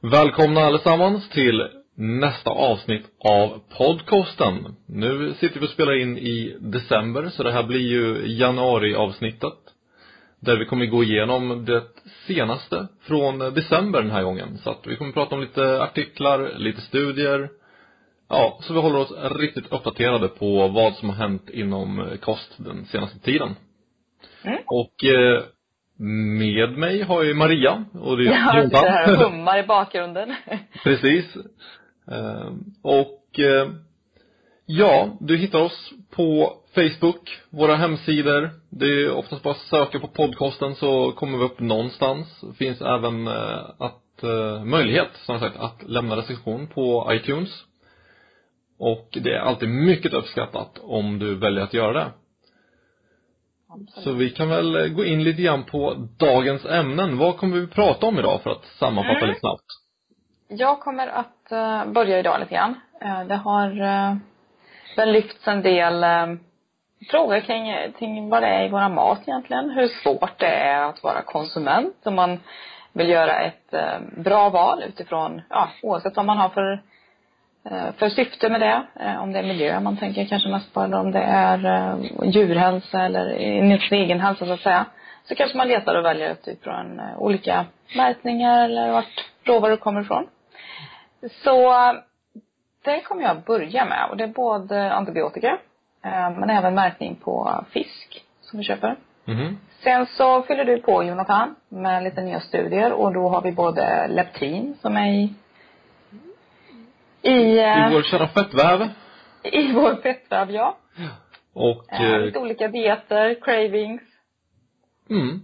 Välkomna allesammans till nästa avsnitt av podcasten. Nu sitter vi och spelar in i december, så det här blir ju januariavsnittet. Där vi kommer gå igenom det senaste från december den här gången. Så att vi kommer prata om lite artiklar, lite studier. Ja, så vi håller oss riktigt uppdaterade på vad som har hänt inom kost den senaste tiden. Mm. Och eh, med mig har jag Maria och det är Jag Jonathan. sitter här hummar i bakgrunden. Precis. Eh, Och eh, ja, du hittar oss på Facebook, våra hemsidor. Det är oftast bara att söka på podcasten så kommer vi upp någonstans. Det finns även eh, att, eh, möjlighet, som sagt, att lämna recension på iTunes. Och det är alltid mycket uppskattat om du väljer att göra det. Så vi kan väl eh, gå in lite grann på dagens ämnen. Vad kommer vi prata om idag för att sammanfatta Mm. lite snabbt? Jag kommer att eh, börja idag lite grann. Eh, det har väl lyfts en del frågor kring, kring vad det är i våra mat egentligen. Hur svårt det är att vara konsument om man vill göra ett bra val utifrån, ja, oavsett vad man har för för syfte med det, eh, om det är miljö man tänker kanske mest på eller om det är eh, djurhälsa eller ens egen hälsa så att säga. Så kanske man letar och väljer utifrån eh, olika märkningar eller vart råvaror kommer ifrån. Så eh, det kommer jag börja med och det är både antibiotika eh, men även märkning på fisk som vi köper. Mhm. Sen så fyller du på Jonathan med lite nya studier och då har vi både leptin som är i i, eh, I vår kära fettväv. i vår fettväv, ja. Och, Eh, eh, lite olika dieter, cravings mm.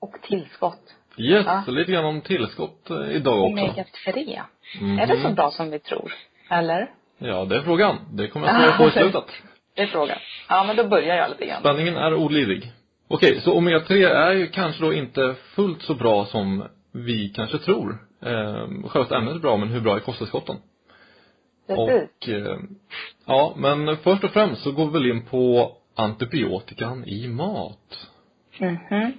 och tillskott. Yes, Ja. lite grann om tillskott eh, idag också. Omega 3. Mhm. Är det så bra som vi tror? Eller? Ja, det är frågan. Det kommer jag svara på i slutet. Det är frågan. Ja, men då börjar jag lite grann. Spänningen är olidlig. Okej, så omega 3 är ju kanske då inte fullt så bra som vi kanske tror. Eh, själva ämnet är bra, men hur bra är kosttillskotten? Precis. Och, eh, ja, men först och främst så går vi väl in på antibiotikan i mat. Mhm.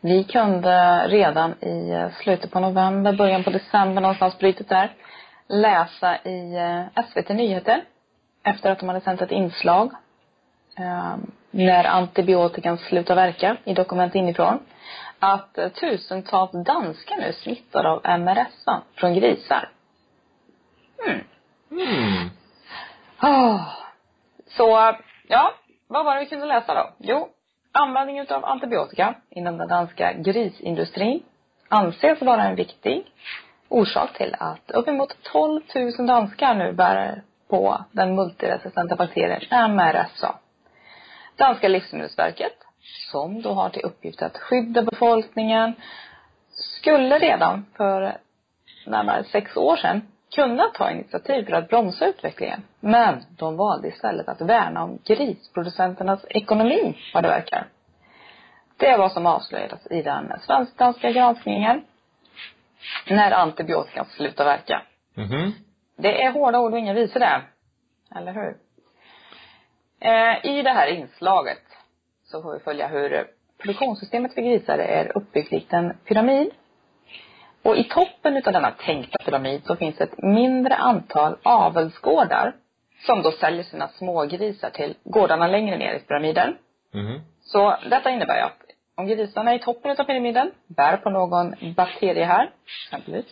Vi kunde redan i slutet på november, början på december någonstans brytet där, läsa i eh, SVT Nyheter efter att de hade sänt ett inslag eh, när antibiotikan slutar verka i Dokument inifrån att tusentals danskar nu smittade av MRSA från grisar. Mm. Mm. Oh. Så, ja, vad var det vi kunde läsa då? Jo, användning utav antibiotika inom den danska grisindustrin anses vara en viktig orsak till att uppemot 12 000 danskar nu bär på den multiresistenta bakterien MRSA. Danska livsmedelsverket, som då har till uppgift att skydda befolkningen, skulle redan för närmare sex år sedan kunna ta initiativ för att bromsa utvecklingen. Men de valde istället att värna om grisproducenternas ekonomi, vad det verkar. Det vad som avslöjades i den svensk-danska granskningen när antibiotikan slutar verka. Mhm. Det är hårda ord och inga visor det. Eller hur? Eh, I det här inslaget så får vi följa hur produktionssystemet för grisar är uppbyggt likt en pyramid. Och i toppen utav denna tänkta pyramid så finns ett mindre antal avelsgårdar som då säljer sina smågrisar till gårdarna längre ner i pyramiden. Mhm. Så detta innebär ju att om grisarna i toppen utav pyramiden bär på någon bakterie här, exempelvis,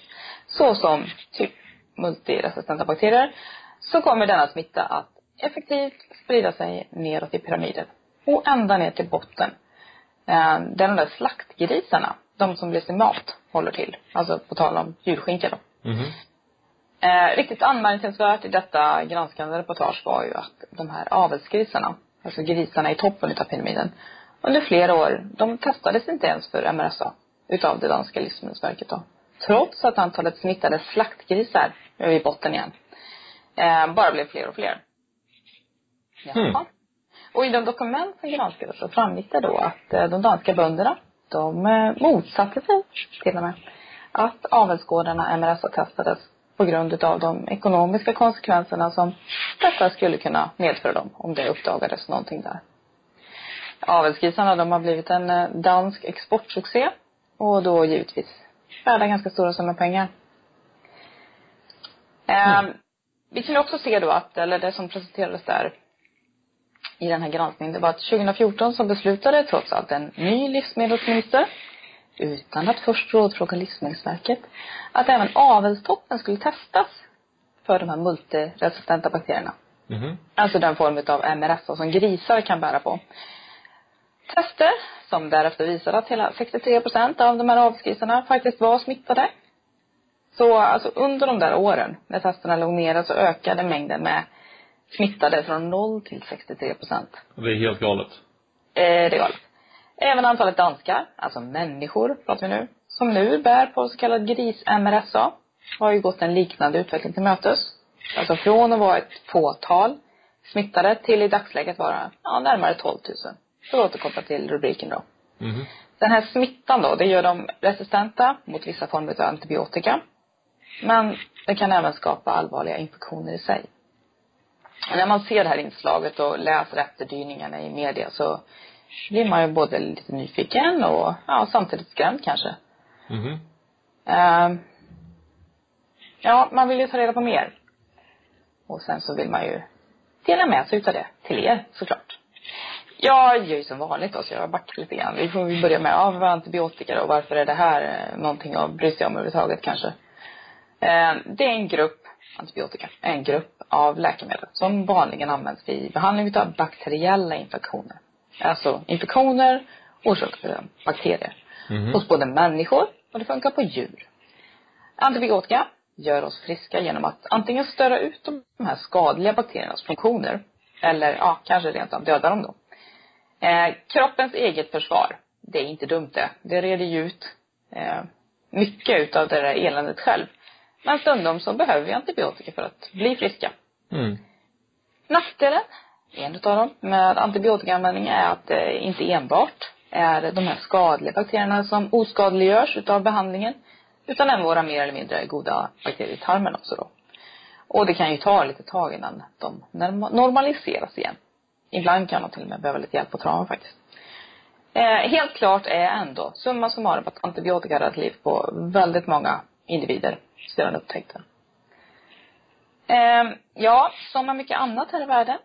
såsom typ multiresistenta bakterier, så kommer denna smitta att effektivt sprida sig neråt i pyramiden och ända ner till botten. Eh, de där slaktgrisarna, de som blir till mat, håller till. Alltså på tal om julskinka då. Mhm. Eh, riktigt anmärkningsvärt i detta granskande reportage var ju att de här avelsgrisarna, alltså grisarna i toppen utav pyramiden, under flera år, de testades inte ens för MRSA utav det danska livsmedelsverket då. Trots att antalet smittade slaktgrisar, nu är vi i botten igen, eh, bara blev fler och fler. Jaha. Hmm. Och i de dokument som granskades så framgick det då att eh, de danska bönderna, de eh, motsatte sig till och med att avelsgårdarna MRSA-testades på grund utav de ekonomiska konsekvenserna som detta skulle kunna medföra dem om det uppdagades någonting där. Avelsgrisarna de har blivit en eh, dansk exportsuccé och då givetvis värda ganska stora summor pengar. Eh, vi kunde också se då att, eller det som presenterades där i den här granskningen, det var att 2014 så beslutade trots allt en ny livsmedelsminister, utan att först rådfråga Livsmedelsverket, att även avelstoppen skulle testas för de här multiresistenta bakterierna. Mhm. Alltså den form av MRSA som grisar kan bära på. Tester som därefter visade att hela 63 procent av de här avskrivsarna faktiskt var smittade. Så alltså under de där åren när testerna låg nere så ökade mängden med smittade från 0 till 63 procent. Det är helt galet. Eh, det är galet. Även antalet danskar, alltså människor pratar vi nu, som nu bär på så kallad gris-MRSA har ju gått en liknande utveckling till mötes. Alltså från att vara ett fåtal smittade till i dagsläget vara ja, närmare 12 000. För att återkoppla till rubriken då. Mhm. Den här smittan då, det gör dem resistenta mot vissa former av antibiotika. Men det kan även skapa allvarliga infektioner i sig. Och när man ser det här inslaget och läser efterdyningarna i media så blir man ju både lite nyfiken och ja, samtidigt skrämd kanske. Mhm. Eh, ja, man vill ju ta reda på mer. Och sen så vill man ju dela med sig utav det till er såklart. Jag gör ju som vanligt då, så jag backar lite grann. Vi får börja med av antibiotika då. Varför är det här eh, någonting att bry sig om överhuvudtaget kanske? Eh, det är en grupp, antibiotika, en grupp av läkemedel som vanligen används vid behandling av bakteriella infektioner. Alltså infektioner orsakade av bakterier. Mhm. Hos både människor och det funkar på djur. Antibiotika gör oss friska genom att antingen störa ut de här skadliga bakteriernas funktioner eller ja, kanske rent av döda dem då. Eh, kroppens eget försvar, det är inte dumt det. Det reder ju ut eh, mycket utav det där eländet själv. Men stundom så behöver vi antibiotika för att bli friska. Mm. Nackdelen, en utav dem, med antibiotikaanvändning är att det inte enbart är de här skadliga bakterierna som oskadliggörs utav behandlingen. Utan även våra mer eller mindre goda bakterier i tarmen också då. Och det kan ju ta lite tag innan de normaliseras igen. Ibland kan man till och med behöva lite hjälp på traven faktiskt. Eh, helt klart är ändå summa summarum att antibiotika har räddat liv på väldigt många individer sedan upptäckten. Eh, ja, som med mycket annat här i världen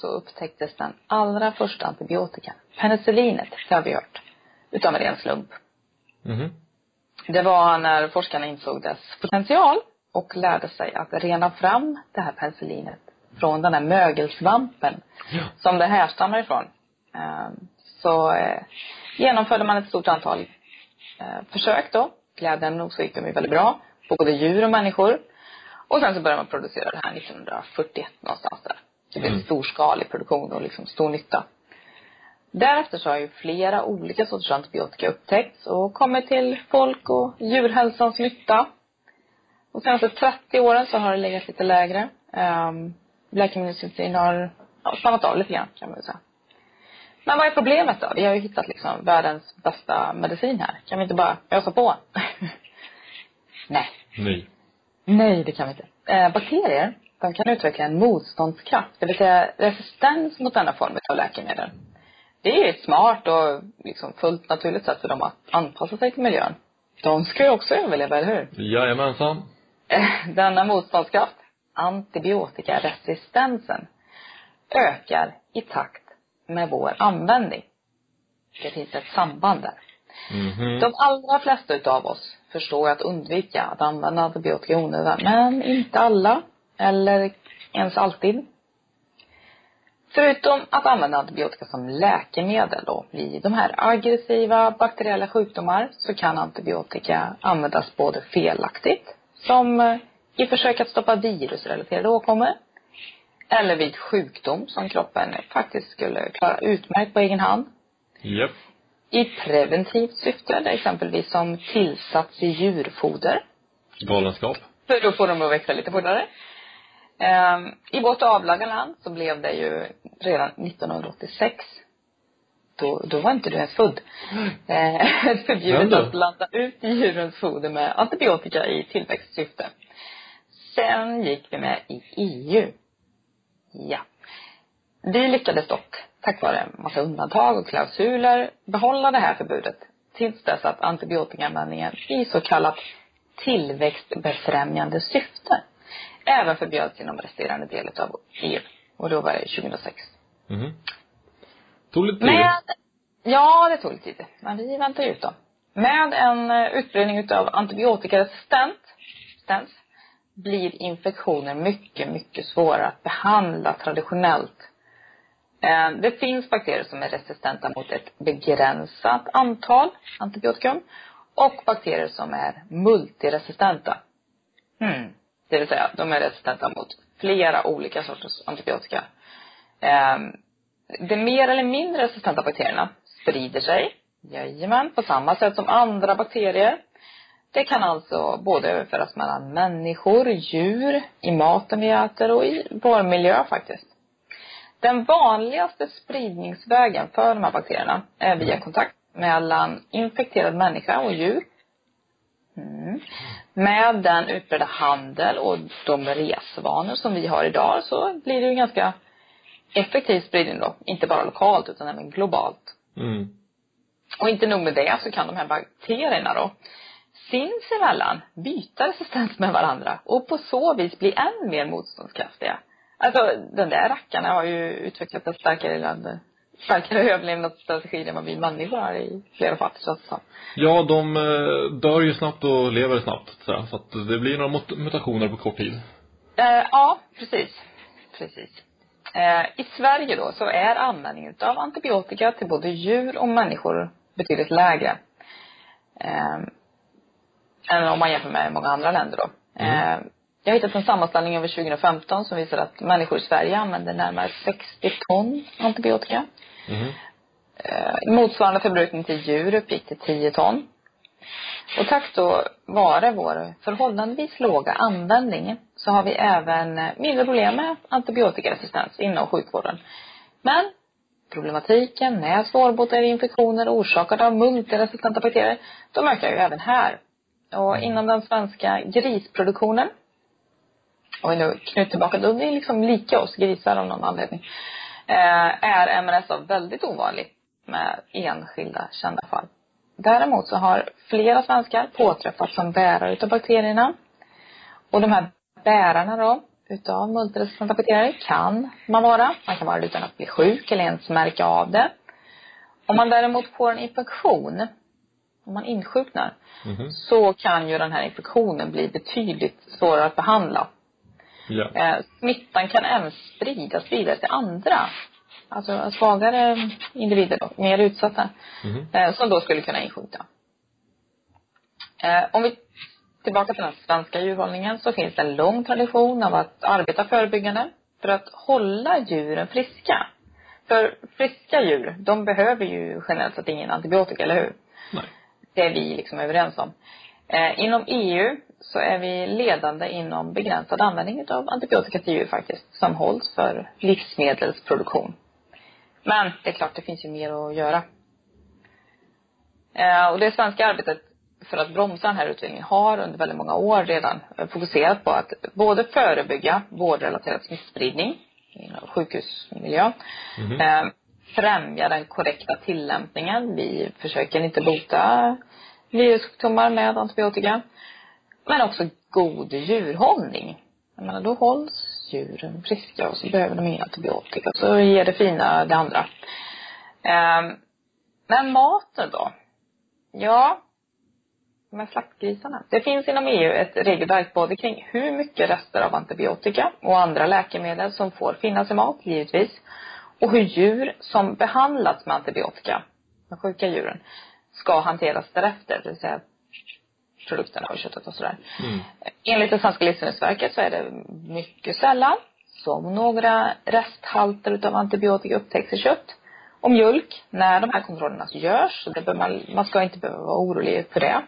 så upptäcktes den allra första antibiotikan, penicillinet, det har vi hört, utav en ren slump. Mhm. Det var när forskarna insåg dess potential och lärde sig att rena fram det här penicillinet från den här mögelsvampen Ja. som det härstammar ifrån. Eh, Så eh, genomförde man ett stort antal eh, försök då. Glädjande nog så gick de ju väldigt bra både djur och människor. Och sen så började man producera det här 1941 någonstans där. Det blev Mm. storskalig produktion och liksom stor nytta. Därefter så har ju flera olika sorters antibiotika upptäckts och kommit till folk och djurhälsans nytta. De senaste 30 åren så har det legat lite lägre. Um, läkemedelsindustrin har ja, stannat av lite grann kan man säga. Men vad är problemet då? Vi har ju hittat liksom världens bästa medicin här. Kan vi inte bara ösa på? Nej. Nej. Nej, det kan vi inte. Eh, bakterier, de kan utveckla en motståndskraft, det vill säga resistens mot denna form av läkemedel. Det är ett smart och liksom fullt naturligt sätt för dem att anpassa sig till miljön. De ska ju också överleva, eller hur? Jajamensan. Eh, Denna motståndskraft, antibiotikaresistensen, ökar i takt med vår användning. Det finns ett samband där. Mhm. De allra flesta utav oss förstår jag att undvika att använda antibiotika i onödan, men inte alla. Eller ens alltid. Förutom att använda antibiotika som läkemedel då vid de här aggressiva bakteriella sjukdomar så kan antibiotika användas både felaktigt, som eh, i försök att stoppa virusrelaterade åkommor, eller vid sjukdom som kroppen faktiskt skulle klara utmärkt på egen hand, Japp i preventivt syfte, exempelvis som tillsats i djurfoder. Galenskap. För då får de att växa lite fortare. Ehm, I vårt avlagda land så blev det ju redan 1986 då, då var inte du ens född. Eh, förbjudet att blanda ut djurens foder med antibiotika i tillväxtsyfte. Sen gick vi med i EU. Ja. Vi lyckades dock, tack vare en massa undantag och klausuler, behålla det här förbudet tills dess att antibiotikaanvändningen i så kallat tillväxtbefrämjande syfte även förbjöds inom resterande del av EU. Och då var det 2006. Mhm. Tog lite tid. Med, ja, det tog lite tid. Men vi väntar ut då. Med en eh, utbredning utav antibiotikaresistens resistens, blir infektioner mycket, mycket svårare att behandla traditionellt. Eh, Det finns bakterier som är resistenta mot ett begränsat antal antibiotikum och bakterier som är multiresistenta. Hmm. Det vill säga, de är resistenta mot flera olika sorters antibiotika. Eh, De mer eller mindre resistenta bakterierna sprider sig, jajamän, på samma sätt som andra bakterier. Det kan alltså både överföras mellan människor, djur, i maten vi äter och i vår miljö faktiskt. Den vanligaste spridningsvägen för de här bakterierna är via kontakt mellan infekterad människa och djur. Mm. Med den utbredda handel och de resvanor som vi har idag så blir det ju en ganska effektiv spridning då. Inte bara lokalt utan även globalt. Mm. Och inte nog med det så kan de här bakterierna då sinsemellan byta resistens med varandra och på så vis bli än mer motståndskraftiga. Alltså den där rackarna har ju utvecklat en starkare, starkare överlevnadsstrategi än vad vi människor har i flera fall känns det. Ja, de eh, dör ju snabbt och lever snabbt. Så, här, så att det blir några mut- mutationer på kort tid. Eh, ja, precis. Precis. Eh, I Sverige då så är användningen av antibiotika till både djur och människor betydligt lägre. Eh, än om man jämför med många andra länder då. Mm. Jag har hittat en sammanställning över 2015 som visar att människor i Sverige använder närmare 60 ton antibiotika. Eh, motsvarande förbrukning till djur uppgick till 10 ton. Och tack då vare vår förhållandevis låga användning så har vi även mindre problem med antibiotikaresistens inom sjukvården. Men problematiken med svårbotade infektioner orsakade av multiresistenta bakterier, de ökar ju även här. Och inom den svenska grisproduktionen, och nu knyter tillbaka, då vi liksom lika oss grisar av någon anledning, eh, är MRSA väldigt ovanligt med enskilda kända fall. Däremot så har flera svenskar påträffats som bärare utav bakterierna. Och de här bärarna då, utav multiresistenta bakterier kan man vara. Man kan vara det utan att bli sjuk eller ens märka av det. Om man däremot får en infektion, om man insjuknar, Mhm. så kan ju den här infektionen bli betydligt svårare att behandla. Ja. Eh, smittan kan även spridas vidare till andra. Alltså svagare individer då, mer utsatta. Eh, som då skulle kunna insjukna. Eh, om vi tillbaka till den svenska djurhållningen så finns det en lång tradition av att arbeta förebyggande för att hålla djuren friska. För friska djur, de behöver ju generellt sett ingen antibiotika, eller hur? Nej. Det är vi liksom överens om. Eh, inom EU så är vi ledande inom begränsad användning av antibiotika till djur faktiskt, som hålls för livsmedelsproduktion. Men det är klart, det finns ju mer att göra. Eh, och det svenska arbetet för att bromsa den här utvecklingen har under väldigt många år redan fokuserat på att både förebygga vårdrelaterad smittspridning inom sjukhusmiljö, Mhm. eh, främja den korrekta tillämpningen. Vi försöker inte bota virussjukdomar med antibiotika. Men också god djurhållning. Jag menar, då hålls djuren friska och så behöver de ingen antibiotika. Så ger det fina det andra. Eh, men maten då? Ja, med slaktgrisarna. Det finns inom EU ett regelverk både kring hur mycket rester av antibiotika och andra läkemedel som får finnas i mat, givetvis. Och hur djur som behandlats med antibiotika, de sjuka djuren, ska hanteras därefter. Det vill säga produkterna och köttet och sådär. Mm. Enligt det svenska livsmedelsverket så är det mycket sällan som några resthalter utav antibiotika upptäcks i kött och mjölk när de här kontrollerna görs. Så det man, man ska inte behöva vara orolig för det.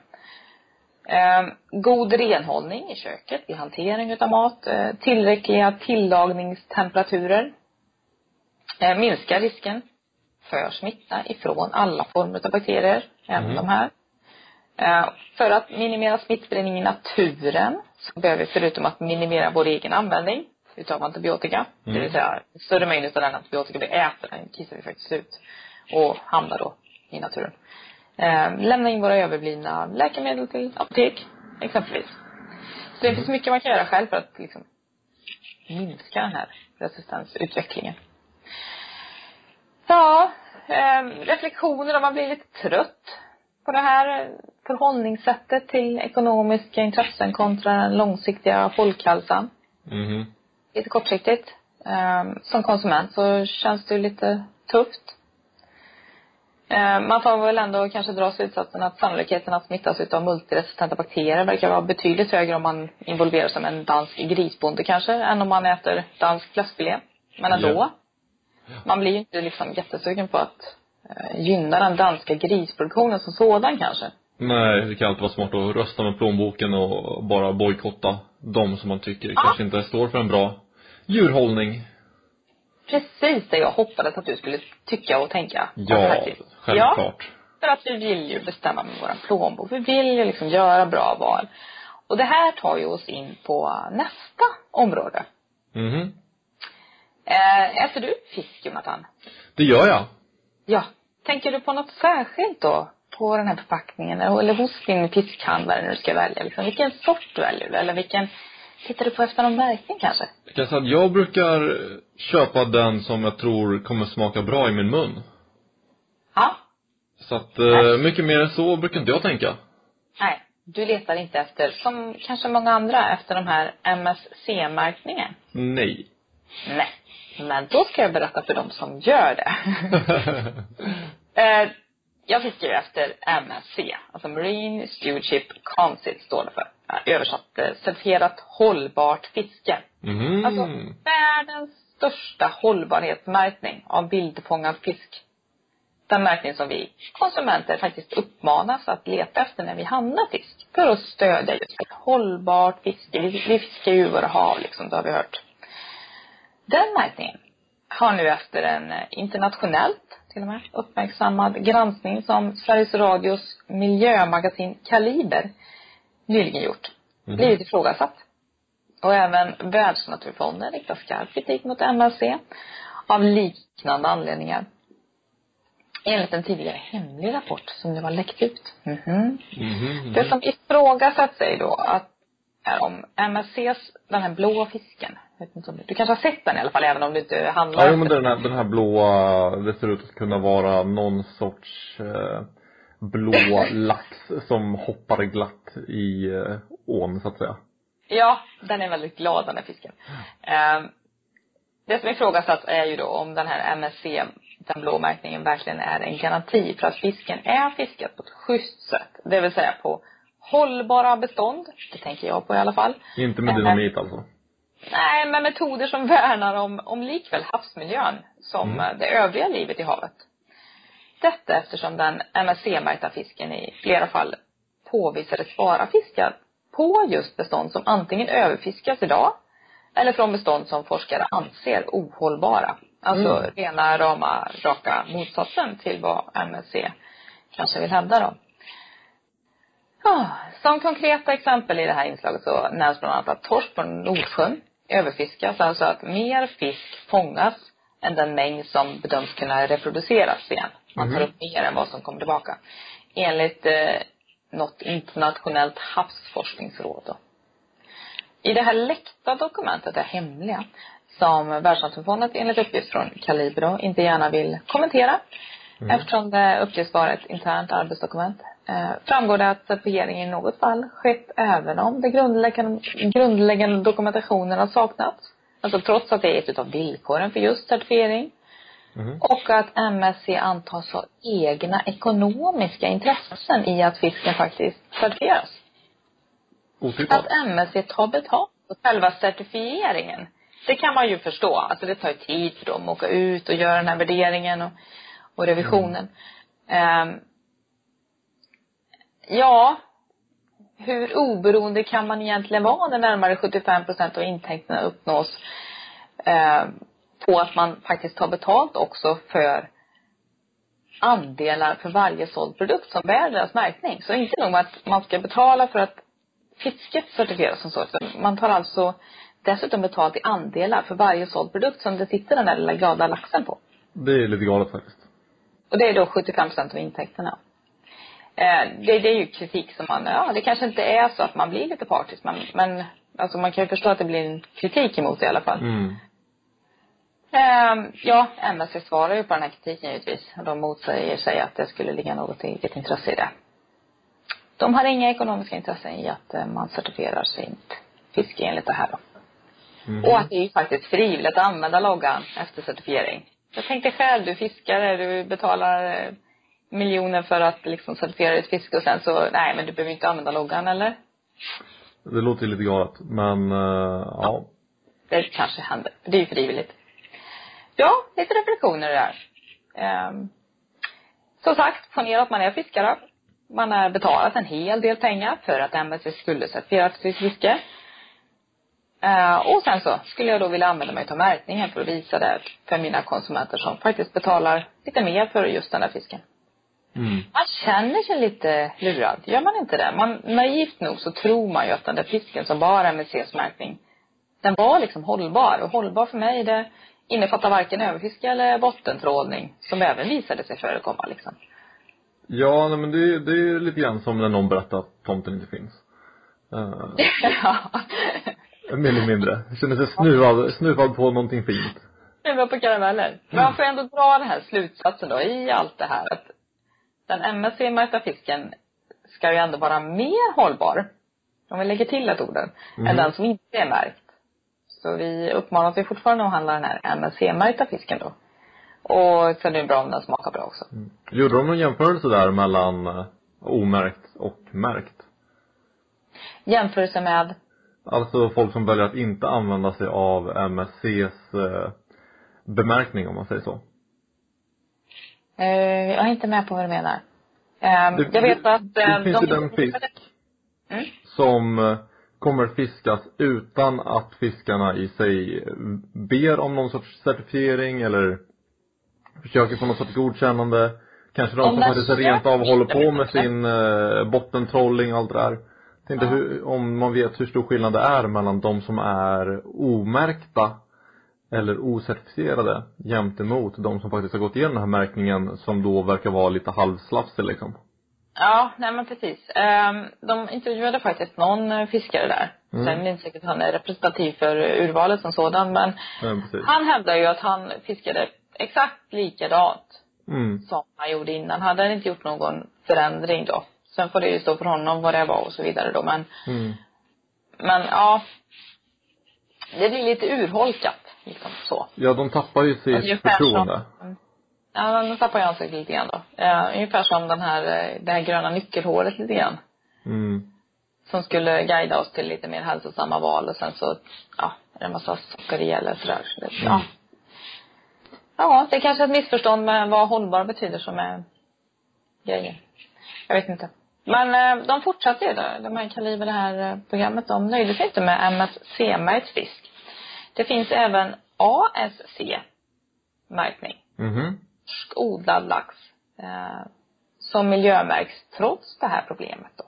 Eh, god renhållning i köket vid hantering utav mat. Eh, tillräckliga tillagningstemperaturer. Eh, minskar risken för smitta ifrån alla former av bakterier, även Mm. de här. Eh, för att minimera smittspridning i naturen så behöver vi förutom att minimera vår egen användning utav antibiotika, det Mm. vill säga större mängd utav den antibiotika vi äter, den kissar vi faktiskt ut och hamnar då i naturen. Eh, lämna in våra överblivna läkemedel till apotek, exempelvis. Så det finns mycket man kan göra själv för att liksom minska den här resistensutvecklingen. Ja, eh, reflektioner om man blir lite trött på det här förhållningssättet till ekonomiska intressen kontra den långsiktiga folkhälsan. Mhm. Lite kortsiktigt. Eh, som konsument så känns det ju lite tufft. Eh, man får väl ändå kanske dra slutsatsen att sannolikheten att smittas utav multiresistenta bakterier verkar vara betydligt högre om man involverar sig med en dansk grisbonde kanske, än om man äter dansk fläskfilé. Men ändå. Ja. Man blir ju inte liksom jättesugen på att eh, gynna den danska grisproduktionen som sådan kanske. Nej, det kan alltid vara smart att rösta med plånboken och bara bojkotta de som man tycker Ja. kanske inte står för en bra djurhållning. Precis det jag hoppades att du skulle tycka och tänka. Ja, faktiskt. Ja, självklart. för att vi vill ju bestämma med våran plånbok. Vi vill ju liksom göra bra val. Och det här tar ju oss in på nästa område. Mhm. Eh, äter du fisk, Jonathan? Det gör jag. Ja. Tänker du på något särskilt då? På den här förpackningen eller hos din fiskhandlare när du ska välja? Liksom, vilken sort väljer du? Eller vilken tittar du på efter någon märkning kanske? Jag kan säga att jag brukar köpa den som jag tror kommer smaka bra i min mun. Ja. Så att, eh, mycket mer än så brukar inte jag tänka. Nej. Du letar inte efter, som kanske många andra, efter de här MSC-märkningen? Nej. Nej. Men då ska jag berätta för dem som gör det. eh, jag fiskar ju efter MSC, alltså Marine Stewardship Council står det för. Översatt eh, certifierat hållbart fiske. Mhm. Alltså världens största hållbarhetsmärkning av bildfångad fisk. Den märkning som vi konsumenter faktiskt uppmanas att leta efter när vi handlar fisk. För att stödja just hållbart fiske. Vi, vi fiskar ju våra hav liksom, det har vi hört. Den märkningen har nu efter en eh, internationellt till och med uppmärksammad granskning som Sveriges Radios miljömagasin Kaliber nyligen gjort Mhm. blivit ifrågasatt. Och även Världsnaturfonden riktar skarp kritik mot MSC av liknande anledningar. Enligt en tidigare hemlig rapport som nu har läckt ut. Mhm. Mhm. Det som ifrågasätts är då att är om MSCs, den här blå fisken, du, du kanske har sett den i alla fall även om du inte handlar Ja, jo, men den här, den här blåa, det ser ut att kunna vara någon sorts eh, blå lax som hoppar glatt i eh, ån, så att säga. Ja, den är väldigt glad den här fisken. Eh, det som ifrågasatts är ju då om den här MSC, den blå märkningen, verkligen är en garanti för att fisken är fiskad på ett schysst sätt. Det vill säga på hållbara bestånd, det tänker jag på i alla fall. Inte med Eh, dynamit alltså. Nej, men metoder som värnar om, om likväl havsmiljön som Mm. eh, det övriga livet i havet. Detta eftersom den MSC-märkta fisken i flera fall påvisades vara fiskad på just bestånd som antingen överfiskas idag eller från bestånd som forskare anser ohållbara. Alltså Mm. rena rama, raka motsatsen till vad MSC kanske vill hävda då. Ja, som konkreta exempel i det här inslaget så nämns bland annat att torsk på Nordsjön överfiskas, alltså att mer fisk fångas än den mängd som bedöms kunna reproduceras igen. Man tar Mhm. upp mer än vad som kommer tillbaka. Enligt eh, något internationellt havsforskningsråd då. I det här läckta dokumentet, det hemliga, som Världsnaturfonden enligt uppgift från Kalibro inte gärna vill kommentera Mm. eftersom det uppges vara ett internt arbetsdokument framgår det att certifiering i något fall skett även om det grundläggande, dokumentationen har saknats. Alltså trots att det är ett av villkoren för just certifiering. Mhm. Och att MSC antas ha egna ekonomiska intressen i att fisken faktiskt certifieras. Otippat. Att MSC tar betalt för själva certifieringen. Det kan man ju förstå. Alltså det tar ju tid för dem att åka ut och göra den här värderingen och, och revisionen. Ehm, ja, hur oberoende kan man egentligen vara när närmare 75 procent av intäkterna uppnås eh, på att man faktiskt tar betalt också för andelar för varje såld produkt som bär deras märkning. Så inte nog med att man ska betala för att fisket certifieras som så, utan man tar alltså dessutom betalt i andelar för varje såld produkt som det sitter den där lilla glada laxen på. Det är lite galet faktiskt. Och det är då 75 procent av intäkterna. Eh, det, det är ju kritik som man, ja det kanske inte är så att man blir lite partisk men, men Alltså man kan ju förstå att det blir en kritik emot det i alla fall. Mm. Ehm, ja, MSC svarar ju på den här kritiken givetvis. De motsäger sig att det skulle ligga något eget intresse i det. De har inga ekonomiska intressen i att eh, man certifierar sitt fiske enligt det här då. Mm. Och att det är ju faktiskt frivilligt att använda loggan efter certifiering. Jag tänkte själv, du fiskare, du betalar eh, miljoner för att liksom certifiera ditt fiske och sen så, nej men du behöver inte använda loggan eller? Det låter lite galet, men uh, ja. Det kanske händer. Det är ju frivilligt. Ja, lite reflektioner där. Um, som sagt, ponera att man är fiskare. Man har betalat en hel del pengar för att MSC skulle certifiera sitt fiske. Uh, och sen så skulle jag då vilja använda mig av märkningen för att visa det för mina konsumenter som faktiskt betalar lite mer för just den här fisken. Mm. Man känner sig lite lurad, gör man inte det? Man, naivt nog så tror man ju att den där fisken som bar MSCs märkning, den var liksom hållbar. Och hållbar för mig, det innefattar varken överfiske eller bottentrålning, som även visade sig förekomma liksom. Ja, nej, men det, det är lite grann som när någon berättar att tomten inte finns. Uh, ja. mer eller mindre. Känner sig snuvad, snuvad på någonting fint. Snuvad på karameller. Men man får ändå dra den här slutsatsen då, i allt det här, att den MSC-märkta fisken ska ju ändå vara mer hållbar, om vi lägger till ett orden, mm. än den som inte är märkt. Så vi uppmanas ju fortfarande att handla den här MSC-märkta fisken då. Och sen är det bra om den smakar bra också. Mm. Gjorde de någon jämförelse där mellan eh, omärkt och märkt? Jämförelse med? Alltså folk som väljer att inte använda sig av MSCs eh, bemärkning om man säger så. Uh, jag är inte med på vad du menar. Um, det, jag vet att... Det, det finns ju den fisk mm? som uh, kommer fiskas utan att fiskarna i sig ber om någon sorts certifiering eller försöker få något sorts godkännande. Kanske de om som faktiskt rent av håller på med sin uh, bottentrolling och allt det där. Tänkte ja. hur, om man vet hur stor skillnad det är mellan de som är omärkta eller ocertifierade jämte emot de som faktiskt har gått igenom den här märkningen som då verkar vara lite halvslafsig liksom. Ja, nej men precis. Um, de intervjuade faktiskt någon eh, fiskare där. Mm. Sen är det inte säkert att han är representativ för urvalet som sådan men ja, han hävdar ju att han fiskade exakt likadant mm. som han gjorde innan. Hade han inte gjort någon förändring då. Sen får det ju stå för honom vad det var och så vidare då men mm. men ja det blir lite urholkat liksom så. Ja, de tappar ju sitt förtroende. Som, ja, de tappar ju ansiktet lite grann då. Uh, ungefär som den här, eh, det här gröna nyckelhåret lite grann. Mm. Som skulle guida oss till lite mer hälsosamma val och sen så, ja, är det en massa socker i eller sådär. Så det, ja. Mm. Ja, det är kanske ett missförstånd med vad hållbar betyder som är grejen. Jag vet inte. Men eh, de fortsatte ju då, de här Kaliber, det här programmet, de nöjde sig inte med MSC-märkt fisk. Det finns även ASC-märkning. Mhm. Odlad lax. Eh, som miljömärks trots det här problemet då.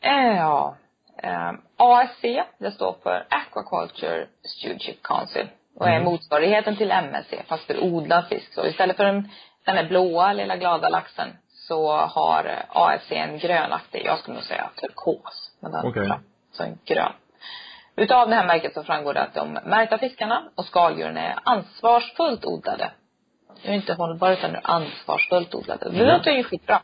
Eh, ja. Eh, ASC, det står för Aquaculture Stewardship Council. Och är mm. motsvarigheten till MSC fast för odlad fisk. Så istället för den, den här blåa lilla glada laxen så har ASC en grönaktig, jag skulle nog säga turkos. Men den, okay. så en grön. Utav det här märket så framgår det att de märkta fiskarna och skaldjuren är ansvarsfullt odlade. Det är inte hållbara utan är ansvarsfullt odlade. Det låter ju skitbra.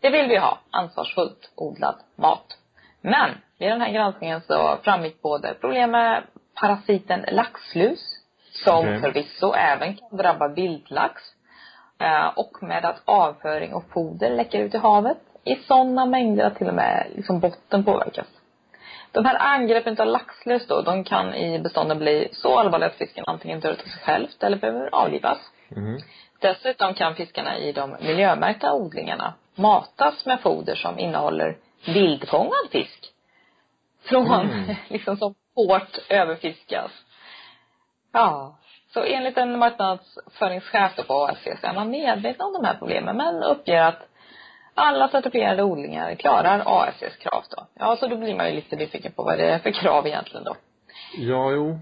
Det vill vi ha. Ansvarsfullt odlad mat. Men vid den här granskningen så framgick både problem med parasiten laxlus, som okay. förvisso även kan drabba vildlax, eh, och med att avföring och foder läcker ut i havet i sådana mängder att till och med liksom botten påverkas. De här angreppen av laxlös då, de kan i bestånden bli så allvarliga att fisken antingen dör av sig självt eller behöver avlivas. Mm. Dessutom kan fiskarna i de miljömärkta odlingarna matas med foder som innehåller vildfångad fisk. Från, mm. liksom som hårt överfiskas. Ja. Så enligt en marknadsföringschef på ASC så är man medveten om de här problemen men uppger att alla certifierade odlingar klarar ASCs krav då. Ja, så då blir man ju lite nyfiken på vad det är för krav egentligen då. Ja, jo.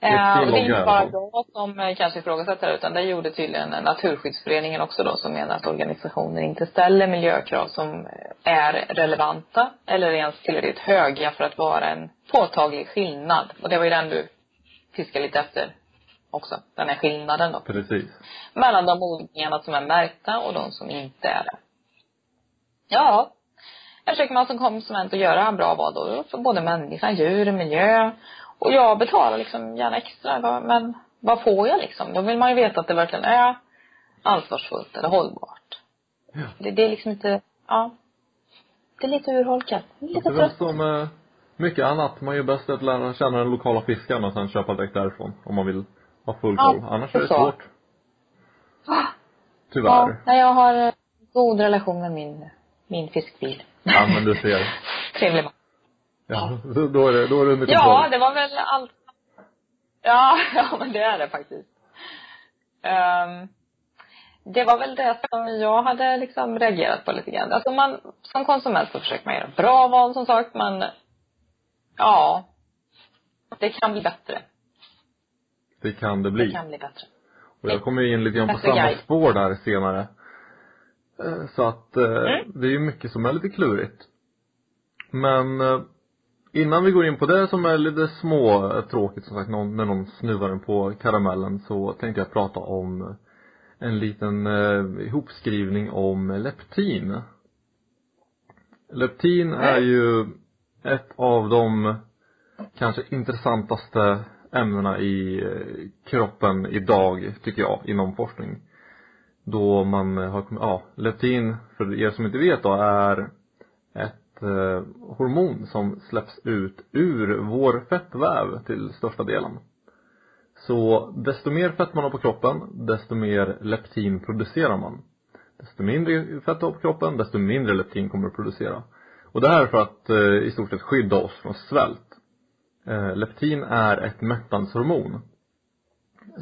Eh, och det är inte bara jag som eh, kanske ifrågasätter det, utan det gjorde tydligen Naturskyddsföreningen också då, som menar att organisationer inte ställer miljökrav som är relevanta eller ens tillräckligt höga för att vara en påtaglig skillnad. Och det var ju den du fiskade lite efter också, den här skillnaden då. Precis. Mellan de odlingarna som är märkta och de som inte är det. Ja, här försöker man som konsument att göra bra val då för både människa, djur, miljö. Och jag betalar liksom gärna extra, men vad får jag liksom? Då vill man ju veta att det verkligen är ansvarsfullt eller hållbart. Ja. Det, det är liksom inte, ja. Det är lite urholkat. Lite Det är som eh, mycket annat. Man gör bäst att lära känna den lokala fiskaren och sen köpa direkt därifrån. Om man vill ha full Ja, koll. Annars är det så. svårt. Ja, Tyvärr. nej, jag har eh, god relation med min, min fiskbil. Ja, men du ser. Trevlig man. Ja, då, då är det, då är det under Ja, kontroll. det var väl allt. Ja, ja men det är det faktiskt. Ehm, det var väl det som jag hade liksom reagerat på lite grann. Alltså man, som konsument så försöker man göra bra val som sagt, men ja, det kan bli bättre. Det kan det Det bli. kan bli bättre. Och jag kommer in lite grann på samma guide. spår där senare. Eh, Så att eh, Mm. det är ju mycket som är lite klurigt. Men eh, innan vi går in på det som är lite små tråkigt som sagt, någon, när någon snuvar en på karamellen så tänkte jag prata om en liten eh, ihopskrivning om leptin. Leptin är ju ett av de kanske intressantaste ämnena i eh, kroppen idag, tycker jag, inom forskning. Då man eh, har ja, leptin, för er som inte vet då, är ett eh, hormon som släpps ut ur vår fettväv till största delen. Så desto mer fett man har på kroppen, desto mer leptin producerar man. Desto mindre fett du har på kroppen, desto mindre leptin kommer du producera. Och det här är för att eh, i stort sett skydda oss från svält. Eh, leptin är ett mättnadshormon.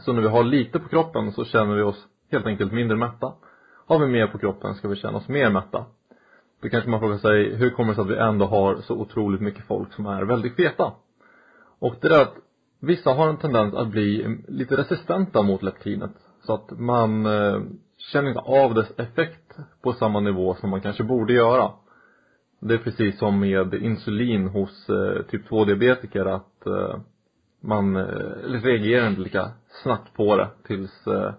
Så när vi har lite på kroppen så känner vi oss helt enkelt mindre mätta. Har vi mer på kroppen ska vi känna oss mer mätta. Då kanske man frågar sig, hur kommer det sig att vi ändå har så otroligt mycket folk som är väldigt feta? Och det är att vissa har en tendens att bli lite resistenta mot leptinet. Så att man eh, känner inte av dess effekt på samma nivå som man kanske borde göra. Det är precis som med insulin hos eh, typ 2-diabetiker att eh, man eh, reagerar inte lika snabbt på det tills eh,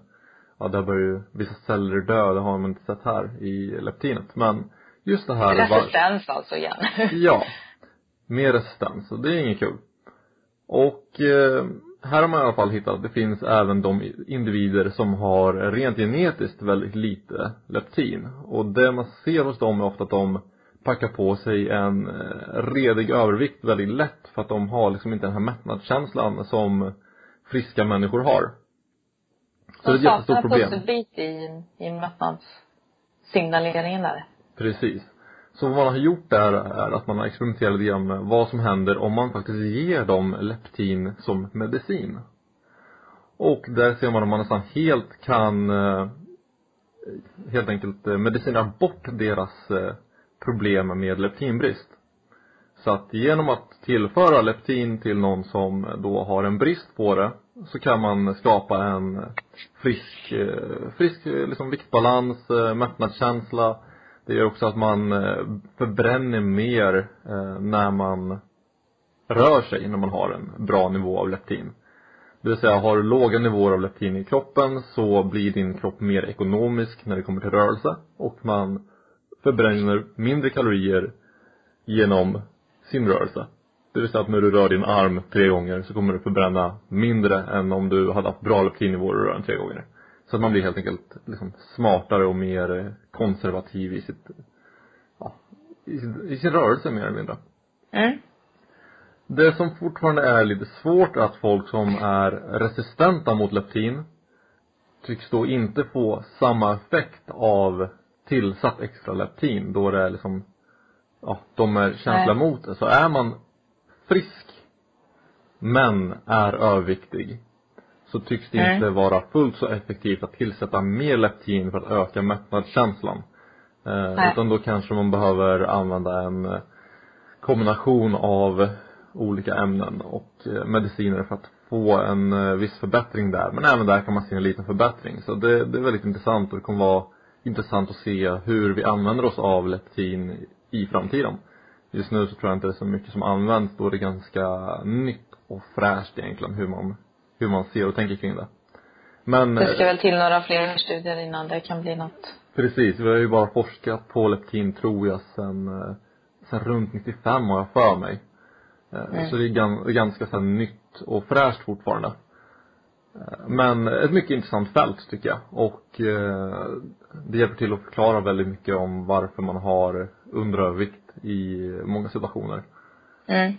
ja, där börjar ju vissa celler dö, det har man inte sett här i leptinet. Men just det här var- Resistens alltså igen. Ja. Mer resistens, och det är inget kul. Och eh, här har man i alla fall hittat att det finns även de individer som har rent genetiskt väldigt lite leptin. Och det man ser hos dem är ofta att de packar på sig en eh, redig övervikt väldigt lätt för att de har liksom inte den här mättnadskänslan som friska människor har. Så det är ett jättestort problem. En pusselbit i, i mättnadssignaleringen där. Precis. Så vad man har gjort där är att man har experimenterat lite grann med vad som händer om man faktiskt ger dem leptin som medicin. Och där ser man att man nästan helt kan eh, helt enkelt eh, medicinera bort deras eh, problem med leptinbrist. Så att genom att tillföra leptin till någon som då har en brist på det så kan man skapa en frisk, eh, frisk eh, liksom viktbalans, eh, mättnadskänsla. Det gör också att man förbränner mer när man rör sig, när man har en bra nivå av leptin. Det vill säga, har du låga nivåer av leptin i kroppen så blir din kropp mer ekonomisk när det kommer till rörelse och man förbränner mindre kalorier genom sin rörelse. Det vill säga att när du rör din arm tre gånger så kommer du förbränna mindre än om du hade haft bra leptinnivåer och rör den tre gånger. Så att man blir helt enkelt liksom smartare och mer konservativ i sitt, ja, i sin, i sin rörelse mer eller mindre. Mm. Det som fortfarande är lite svårt är att folk som är resistenta mot leptin tycks då inte få samma effekt av tillsatt extra leptin då det är liksom, ja, de är känsliga Nej. mot det. Så är man frisk men är överviktig så tycks det Mm. inte vara fullt så effektivt att tillsätta mer leptin för att öka mättnadskänslan. Eh, Nej. utan då kanske man behöver använda en eh, kombination av olika ämnen och eh, mediciner för att få en eh, viss förbättring där. Men även där kan man se en liten förbättring. Så det, det är väldigt intressant och det kommer vara intressant att se hur vi använder oss av leptin i framtiden. Just nu så tror jag inte det är så mycket som används då det är ganska nytt och fräscht egentligen hur man, hur man ser och tänker kring det. Men Det ska väl till några fler studier innan det kan bli något. Precis, vi har ju bara forskat på leptin tror jag sen, sen runt 95 har jag för mig. Eh, Mm. Så det är gan- ganska så nytt och fräscht fortfarande. Eh, Men ett mycket intressant fält tycker jag och eh, det hjälper till att förklara väldigt mycket om varför man har underövervikt i många situationer. Mm.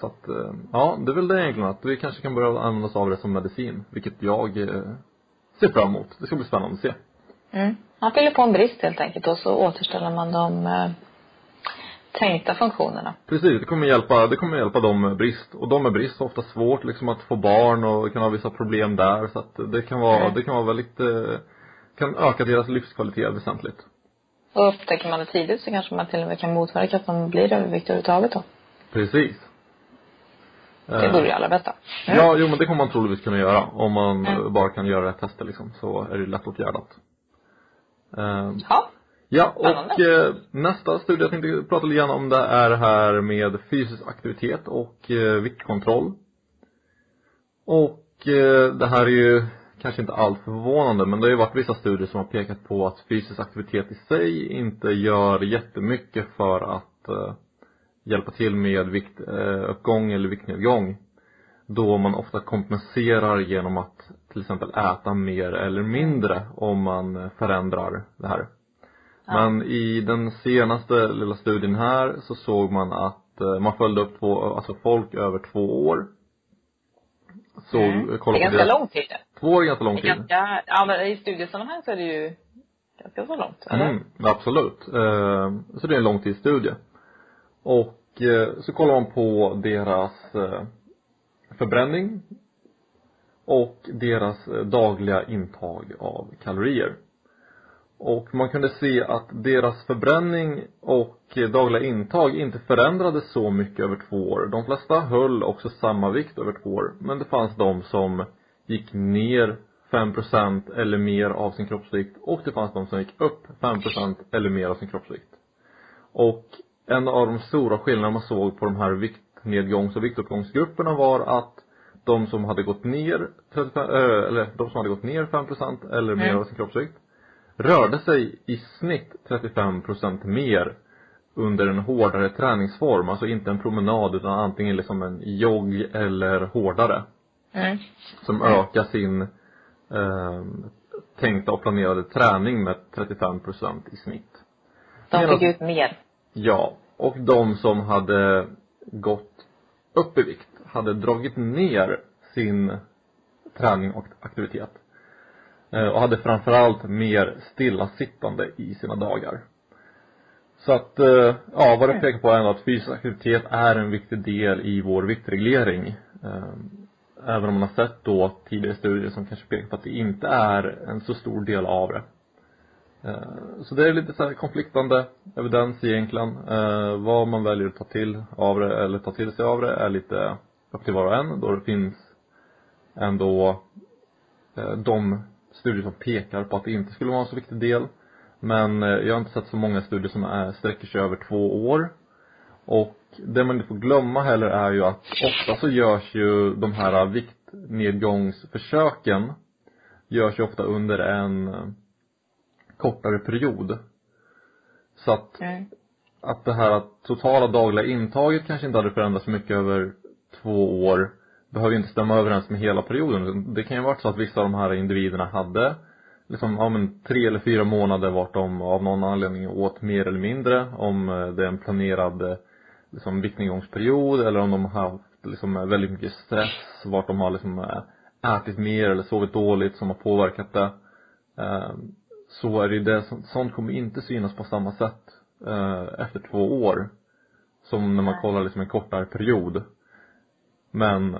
Så att, eh, ja, det är väl det egentligen att vi kanske kan börja använda oss av det som medicin, vilket jag eh, ser fram emot. Det ska bli spännande att se. Mm. Man fyller på en brist helt enkelt och så återställer man de eh, tänkta funktionerna. Precis, det kommer hjälpa, det kommer hjälpa dem med brist. Och de med brist har ofta svårt liksom att få barn och kan ha vissa problem där. Så att det kan vara, Mm. det kan vara väldigt, eh, kan öka deras livskvalitet väsentligt. Och upptäcker man det tidigt så kanske man till och med kan motverka att de blir överviktiga överhuvudtaget då. Precis. Det Eh, vore det allra bästa. Mm. Ja, jo men det kommer man troligtvis kunna göra. Om man Mm. eh, bara kan göra rätt tester liksom, så är det lättåtgärdat. Eh, Ja. Ja, och eh, nästa studie jag tänkte prata lite grann om det är här med fysisk aktivitet och eh, viktkontroll. Och eh, det här är ju kanske inte allt förvånande men det har ju varit vissa studier som har pekat på att fysisk aktivitet i sig inte gör jättemycket för att eh, hjälpa till med viktuppgång eller viktnedgång. Då man ofta kompenserar genom att till exempel äta mer eller mindre om man eh, förändrar det här. Ja. Men i den senaste lilla studien här så såg man att eh, man följde upp två, alltså folk över två år. Så Mm. Det är kolla på ganska lång tid. Två år är ganska lång Det är tid. ganska, ja men i studiesammanhang så är det ju ganska så långt, eller? Mm, absolut. Eh, så det är en långtidsstudie. Och eh, så kollar man på deras eh, förbränning och deras eh, dagliga intag av kalorier. Och man kunde se att deras förbränning och eh, dagliga intag inte förändrades så mycket över två år. De flesta höll också samma vikt över två år. Men det fanns de som gick ner 5% eller mer av sin kroppsvikt och det fanns de som gick upp 5% eller mer av sin kroppsvikt. Och en av de stora skillnaderna man såg på de här viktnedgångs och viktuppgångsgrupperna var att de som hade gått ner 35, äh, eller de som hade gått ner 5% eller mer Mm. av sin kroppsvikt rörde sig i snitt 35% mer under en hårdare träningsform, alltså inte en promenad utan antingen liksom en jogg eller hårdare Mm. som ökar sin eh, tänkta och planerade träning med 35% i snitt. De Medan- fick ut mer. Ja, och de som hade gått upp i vikt hade dragit ner sin träning och aktivitet. Eh, och hade framförallt mer stillasittande i sina dagar. Så att, eh, ja vad det pekar på är ändå att fysisk aktivitet är en viktig del i vår viktreglering. Eh, även om man har sett då tidigare studier som kanske pekar på att det inte är en så stor del av det. Så det är lite så här konfliktande evidens egentligen. Vad man väljer att ta till av det eller ta till sig av det är lite upp till var och en då det finns ändå de studier som pekar på att det inte skulle vara en så viktig del. Men eh, jag har inte sett så många studier som är, sträcker sig över två år. Och det man inte får glömma heller är ju att ofta så görs ju de här viktnedgångsförsöken görs ju ofta under en eh, kortare period. Så att, Mm. att det här totala dagliga intaget kanske inte hade förändrats mycket över två år behöver ju inte stämma överens med hela perioden. Det kan ju varit så att vissa av de här individerna hade liksom, ja men tre eller fyra månader vart de av någon anledning åt mer eller mindre. Om eh, det är en planerad eh, liksom viktnedgångsperiod eller om de har haft liksom väldigt mycket stress, vart de har liksom eh, ätit mer eller sovit dåligt som har påverkat det. Eh, Så är det ju det, sånt kommer inte synas på samma sätt eh, efter två år. Som när man kollar liksom en kortare period. Men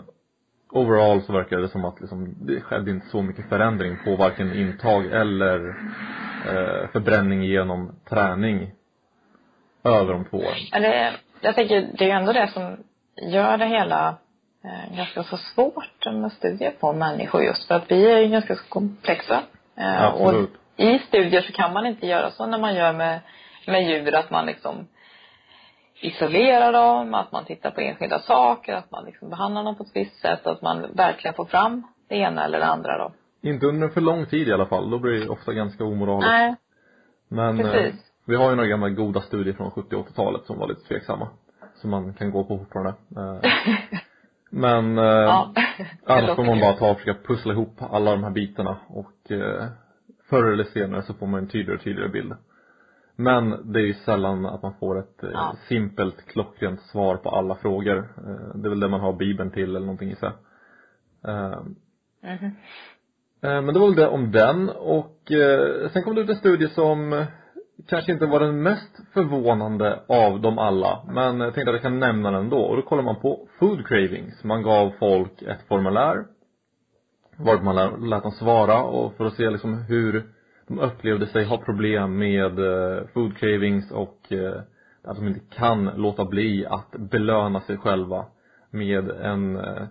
overall så verkar det som att liksom, det skedde inte så mycket förändring på varken intag eller eh, förbränning genom träning över de två åren. Men det, jag tänker, det är ju ändå det som gör det hela eh, ganska så svårt med studier på människor just för att vi är ju ganska så komplexa. Eh, Absolut. Och i studier så kan man inte göra så när man gör med, med djur att man liksom isolerar dem, att man tittar på enskilda saker, att man liksom behandlar dem på ett visst sätt, att man verkligen får fram det ena eller det andra då. Inte under för lång tid i alla fall. Då blir det ofta ganska omoraliskt. Nej, Men eh, precis. vi har ju några gamla goda studier från 70 och 80-talet som var lite tveksamma. Som man kan gå på fortfarande. Eh, Men eh, ja. annars får man bara ta och försöka pussla ihop alla de här bitarna och eh, förr eller senare så får man en tydligare och tydligare bild. Men det är ju sällan att man får ett eh, Ja. simpelt, klockrent svar på alla frågor. Eh, det är väl det man har bibeln till eller någonting i sig. Mhm. Eh, Men det var väl det om den och sen kom det ut en studie som kanske inte var den mest förvånande av dem alla. Men jag tänkte att jag kan nämna den ändå. Och då kollar man på food cravings. Man gav folk ett formulär. Varpå man lät dem svara och för att se liksom hur de upplevde sig ha problem med eh, food cravings och eh, att de inte kan låta bli att belöna sig själva med en eh,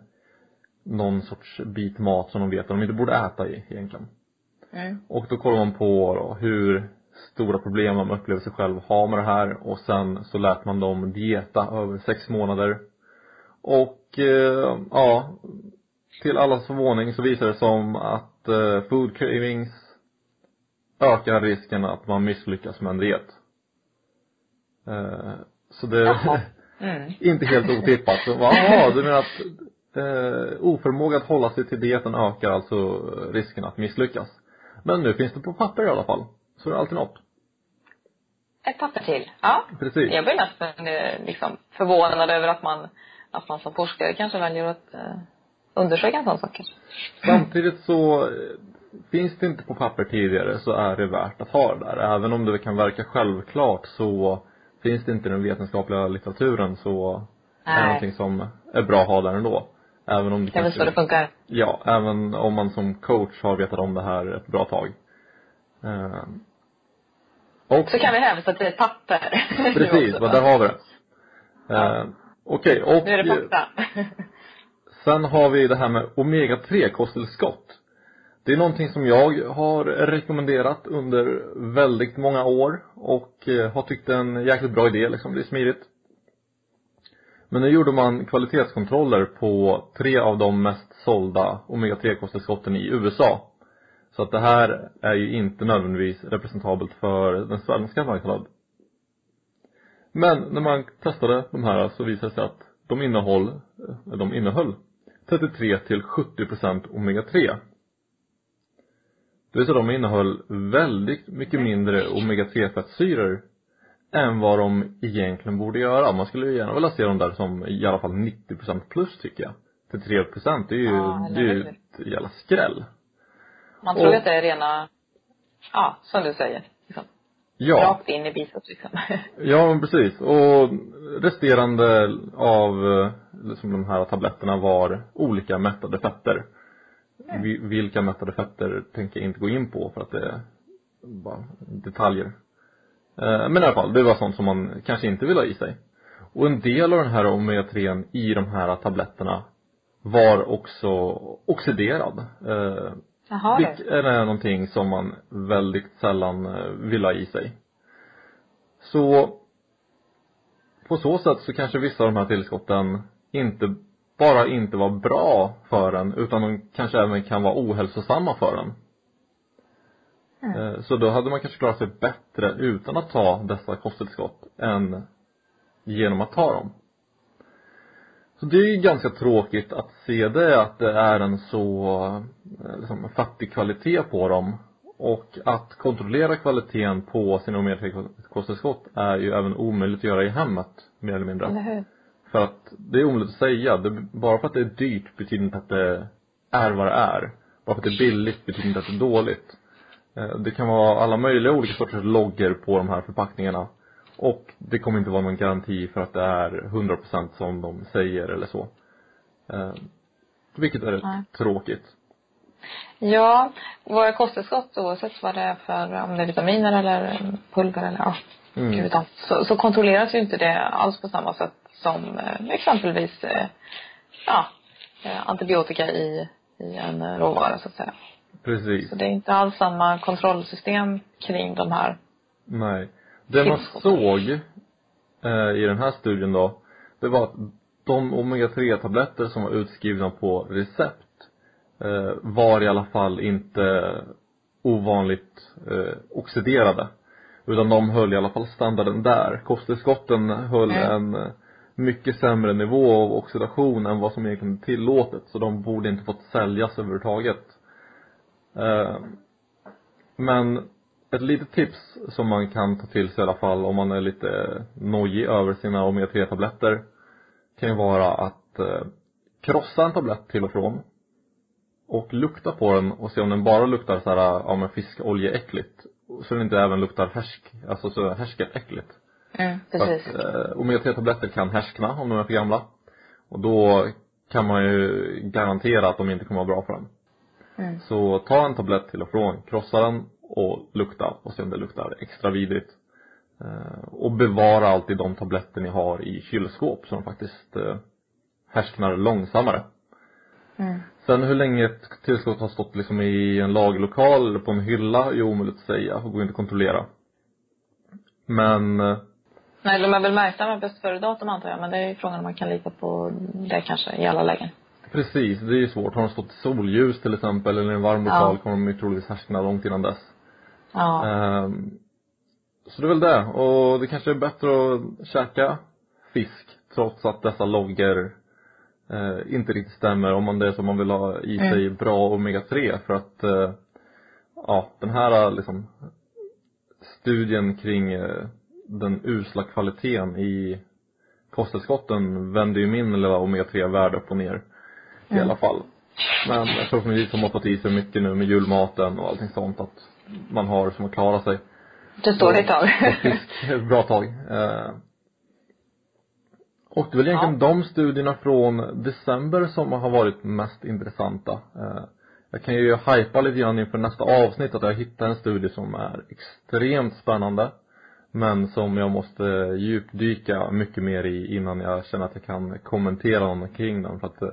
någon sorts bit mat som de vet att de inte borde äta i egentligen. Mm. Och då kollar man på då, hur stora problem de upplever sig själv ha med det här och sen så lät man dem dieta över sex månader. Och eh, ja, till allas förvåning så visar det som att eh, food cravings ökar risken att man misslyckas med en diet. Eh, så det Jaha. Mm. inte helt otippat. Så, Jaha, du menar att eh, oförmåga att hålla sig till dieten ökar alltså risken att misslyckas. Men nu finns det på papper i alla fall. Så är det alltid något. Ett papper till. Ja. Precis. Jag blir nästan eh, liksom förvånad över att man, att man som forskare kanske väljer att eh, undersöka en sån sak. Samtidigt så eh, finns det inte på papper tidigare så är det värt att ha det där. Även om det kan verka självklart så finns det inte i den vetenskapliga litteraturen så är det Nej. någonting som är bra att ha där ändå. Även om det Det väl så det funkar. Ja, även om man som coach har vetat om det här ett bra tag. Eh, och, Så kan vi hänvisa till ett papper. precis, vad där har vi det. Ja. Eh, Okej, och Nu är det fakta. sen har vi det här med omega-3 kosttillskott. Det är någonting som jag har rekommenderat under väldigt många år och eh, har tyckt är en jäkligt bra idé liksom, det är smidigt. Men nu gjorde man kvalitetskontroller på tre av de mest sålda omega-3 kosttillskotten i USA. Så att det här är ju inte nödvändigtvis representabelt för den svenska marknaden. Men när man testade de här så visade det sig att de innehåll, eh, de innehöll 33 till 70% omega-3. Det vill säga de innehöll väldigt mycket mindre omega-3 fettsyror än vad de egentligen borde göra. Man skulle ju gärna vilja se dem där som i alla fall 90% plus tycker jag. Till 3% det är ju, Ja, det är ju ett jävla skräll. Man tror Och- att det är rena, ja, som du säger. Liksom. Ja. Rakt in i biceps liksom. Ja, men precis. Och resterande av eh, liksom de här tabletterna var olika mättade fetter. Vi- Vilka mättade fetter tänker jag inte gå in på för att det är bara detaljer. Eh, Men i alla fall, det var sånt som man kanske inte vill ha i sig. Och en del av den här omega-3 i de här tabletterna var också oxiderad. Eh, Jaha vilket är någonting som man väldigt sällan eh, vill ha i sig. Så på så sätt så kanske vissa av de här tillskotten inte bara inte var bra för en utan de kanske även kan vara ohälsosamma för en. Mm. Eh, Så då hade man kanske klarat sig bättre utan att ta dessa kosttillskott än genom att ta dem. Så det är ju ganska tråkigt att se det, att det är en så eh, liksom, fattig kvalitet på dem. Och att kontrollera kvaliteten på sina omega-3-kosttillskott är ju även omöjligt att göra i hemmet, mer eller mindre. Eller hur? För att det är omöjligt att säga. Det, bara för att det är dyrt betyder inte att det är vad det är. Bara för att det är billigt betyder inte att det är dåligt. Eh, Det kan vara alla möjliga olika sorters loggor på de här förpackningarna. Och det kommer inte vara någon garanti för att det är 100% som de säger eller så. Eh, Vilket är rätt Nej. tråkigt. Ja, våra kosttillskott oavsett vad det är för, om det är vitaminer eller pulver eller ja, Mm. gud så, så kontrolleras ju inte det alls på samma sätt som eh, exempelvis eh, ja, eh, antibiotika i, i en råvara så att säga. Precis. Så det är inte alls samma kontrollsystem kring de här. Nej. Det man såg eh, i den här studien då, det var att de omega-3 tabletter som var utskrivna på recept eh, var i alla fall inte ovanligt eh, oxiderade. Utan de höll i alla fall standarden där. Kosttillskotten höll Mm. en mycket sämre nivå av oxidation än vad som egentligen är tillåtet. Så de borde inte fått säljas överhuvudtaget. Eh, men ett litet tips som man kan ta till sig i alla fall om man är lite nojig över sina omega-3 tabletter kan ju vara att eh, krossa en tablett till och från och lukta på den och se om den bara luktar så här, ja men fiskoljeäckligt så den inte även luktar härsk, alltså så härskeräckligt. Mm, precis. att eh, omega-3 tabletter kan härskna om de är för gamla och då kan man ju garantera att de inte kommer vara bra för den. Mm. Så ta en tablett till och från, krossa den och lukta och se om det luktar extra vidrigt. Eh, och bevara alltid de tabletter ni har i kylskåp så de faktiskt eh, härsknar långsammare. Mm. Sen hur länge ett tillskott har stått liksom i en lagerlokal eller på en hylla är omöjligt att säga och går inte att kontrollera. Men eh, Nej, de är väl märkta med bäst före datum antar jag, men det är ju frågan om man kan lita på det kanske i alla lägen. precis, det är ju svårt. Har de stått i solljus till exempel eller i en varm lokal Ja. kommer de ju troligtvis härskna långt innan dess. Ja. Ehm, så det är väl det. Och det kanske är bättre att käka fisk trots att dessa loggor eh, inte riktigt stämmer om man det är som man vill ha i sig bra omega-3 för att eh, ja, den här liksom studien kring eh, den usla kvaliteten i kosttillskotten vänder ju min lilla omega-3-värde upp och ner i Mm. alla fall. Men förhoppningsvis har man fått i sig mycket nu med julmaten och allting sånt att man har som att klara sig Det står det ett tag. ett bra tag. Eh, och det är väl egentligen de studierna från december som har varit mest intressanta. Eh, jag kan ju hypa lite grann inför nästa avsnitt att jag hittar en studie som är extremt spännande. Men som jag måste djupdyka mycket mer i innan jag känner att jag kan kommentera något kring den. För att eh,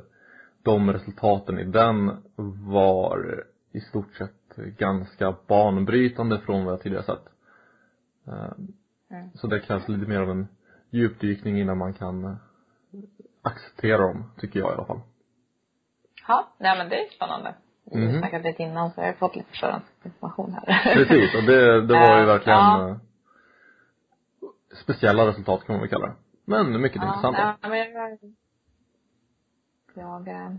de resultaten i den var i stort sett ganska banbrytande från vad jag tidigare sett. Eh, Mm. Så det krävs lite mer av en djupdykning innan man kan eh, acceptera dem, tycker jag i alla fall. Ja, nej men det är spännande. Vi har snackat lite innan så jag har fått lite förhandsinformation här. Precis, och det, det var ju verkligen ja. Speciella resultat kan man väl kalla det. Men mycket intressanta. Ja, men jag, jag eh,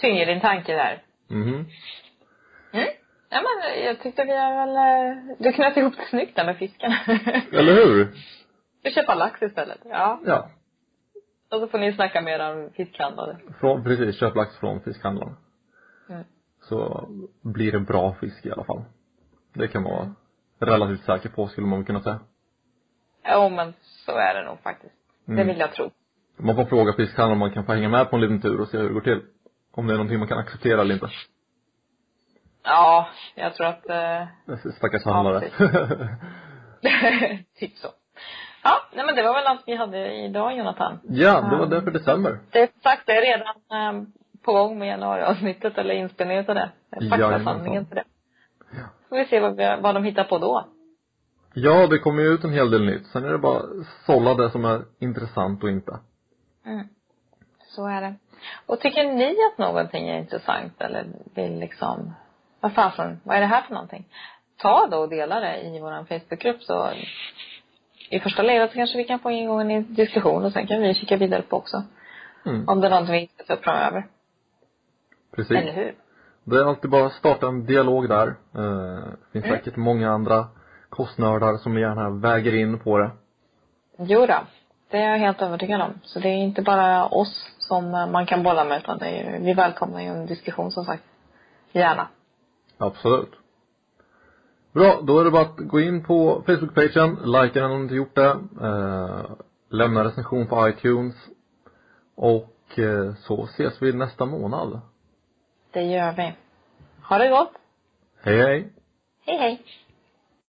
tynger din tanke där. Mhm. Mm. Ja men jag tyckte vi har väl, eh, du knöt ihop det snyggt där med fisken. Eller hur? Du köpa lax istället. Ja. Ja. Och så får ni snacka mer om fiskhandlare. Från, precis, köp lax från fiskhandlaren. Mm. Så blir det bra fisk i alla fall. Det kan man vara relativt säker på skulle man kunna säga. Jo men så är det nog faktiskt. Det Mm. vill jag tro. Man får fråga fiskhandlaren om man kan få hänga med på en liten tur och se hur det går till. Om det är någonting man kan acceptera eller inte. Ja, jag tror att eh, Stackars Ja, handlare. typ så. Ja, nej men det var väl allt vi hade idag Jonathan. ja, det var det för december. Det är sagt, det är redan eh, på gång med januariavsnittet eller inspelningen av det. Faktasamlingen för det. Får vi se vad, vi, vad de hittar på då. Ja, det kommer ju ut en hel del nytt. Sen är det bara sålla det som är intressant och inte. Mm. Så är det. Och tycker ni att någonting är intressant eller vill liksom, vad fasen, vad är det här för någonting? Ta då och dela det i vår Facebookgrupp så i första ledet så kanske vi kan få igång en diskussion och sen kan vi kika vidare på också. Mm, Om det är någonting vi ska ta upp framöver. precis. Eller hur? Det är alltid bara att starta en dialog där. Eh, Det finns Mm. säkert många andra kostnördar som gärna väger in på det. Jo då, det är jag helt övertygad om. Så det är inte bara oss som eh, man kan bolla med utan det är ju, vi välkomnar ju en diskussion som sagt. Gärna. Absolut. Bra, då är det bara att gå in på Facebook-pagen, likea den om du inte gjort det, eh, lämna recension på iTunes och eh, så ses vi nästa månad. Det gör vi. Ha det gott. Hej hej! Hej hej.